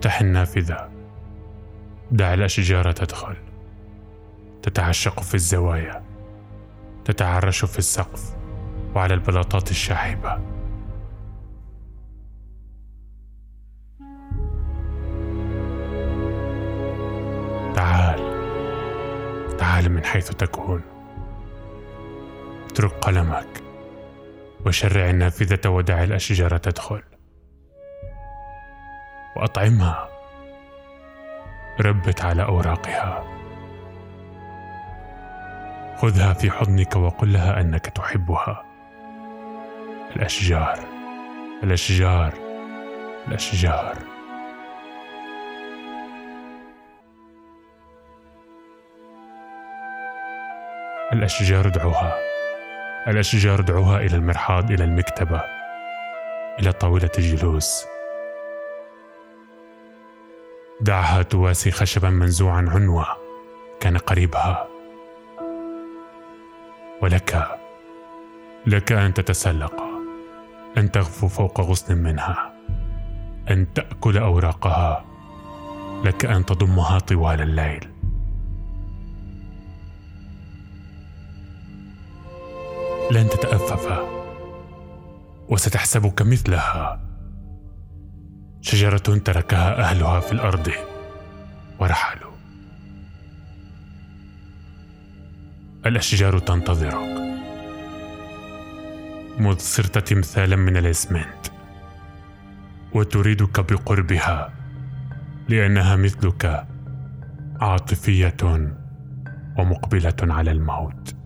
افتح النافذة. دع الأشجار تدخل. تتعشق في الزوايا. تتعرش في السقف وعلى البلاطات الشاحبة. تعال. تعال من حيث تكون. اترك قلمك. وشرع النافذة ودع الأشجار تدخل. وأطعمها. ربت على أوراقها. خذها في حضنك وقل لها أنك تحبها. الأشجار الأشجار الأشجار. الأشجار ادعوها. الأشجار ادعوها إلى المرحاض إلى المكتبة إلى طاولة الجلوس. دعها تواسي خشبا منزوعا عنوة كان قريبها. ولك لك أن تتسلق أن تغفو فوق غصن منها أن تأكل أوراقها لك أن تضمها طوال الليل. لن تتأفف وستحسبك مثلها. شجرة تركها أهلها في الأرض ورحلوا. الأشجار تنتظرك. مذ صرت تمثالا من الإسمنت. وتريدك بقربها لأنها مثلك عاطفية ومقبلة على الموت.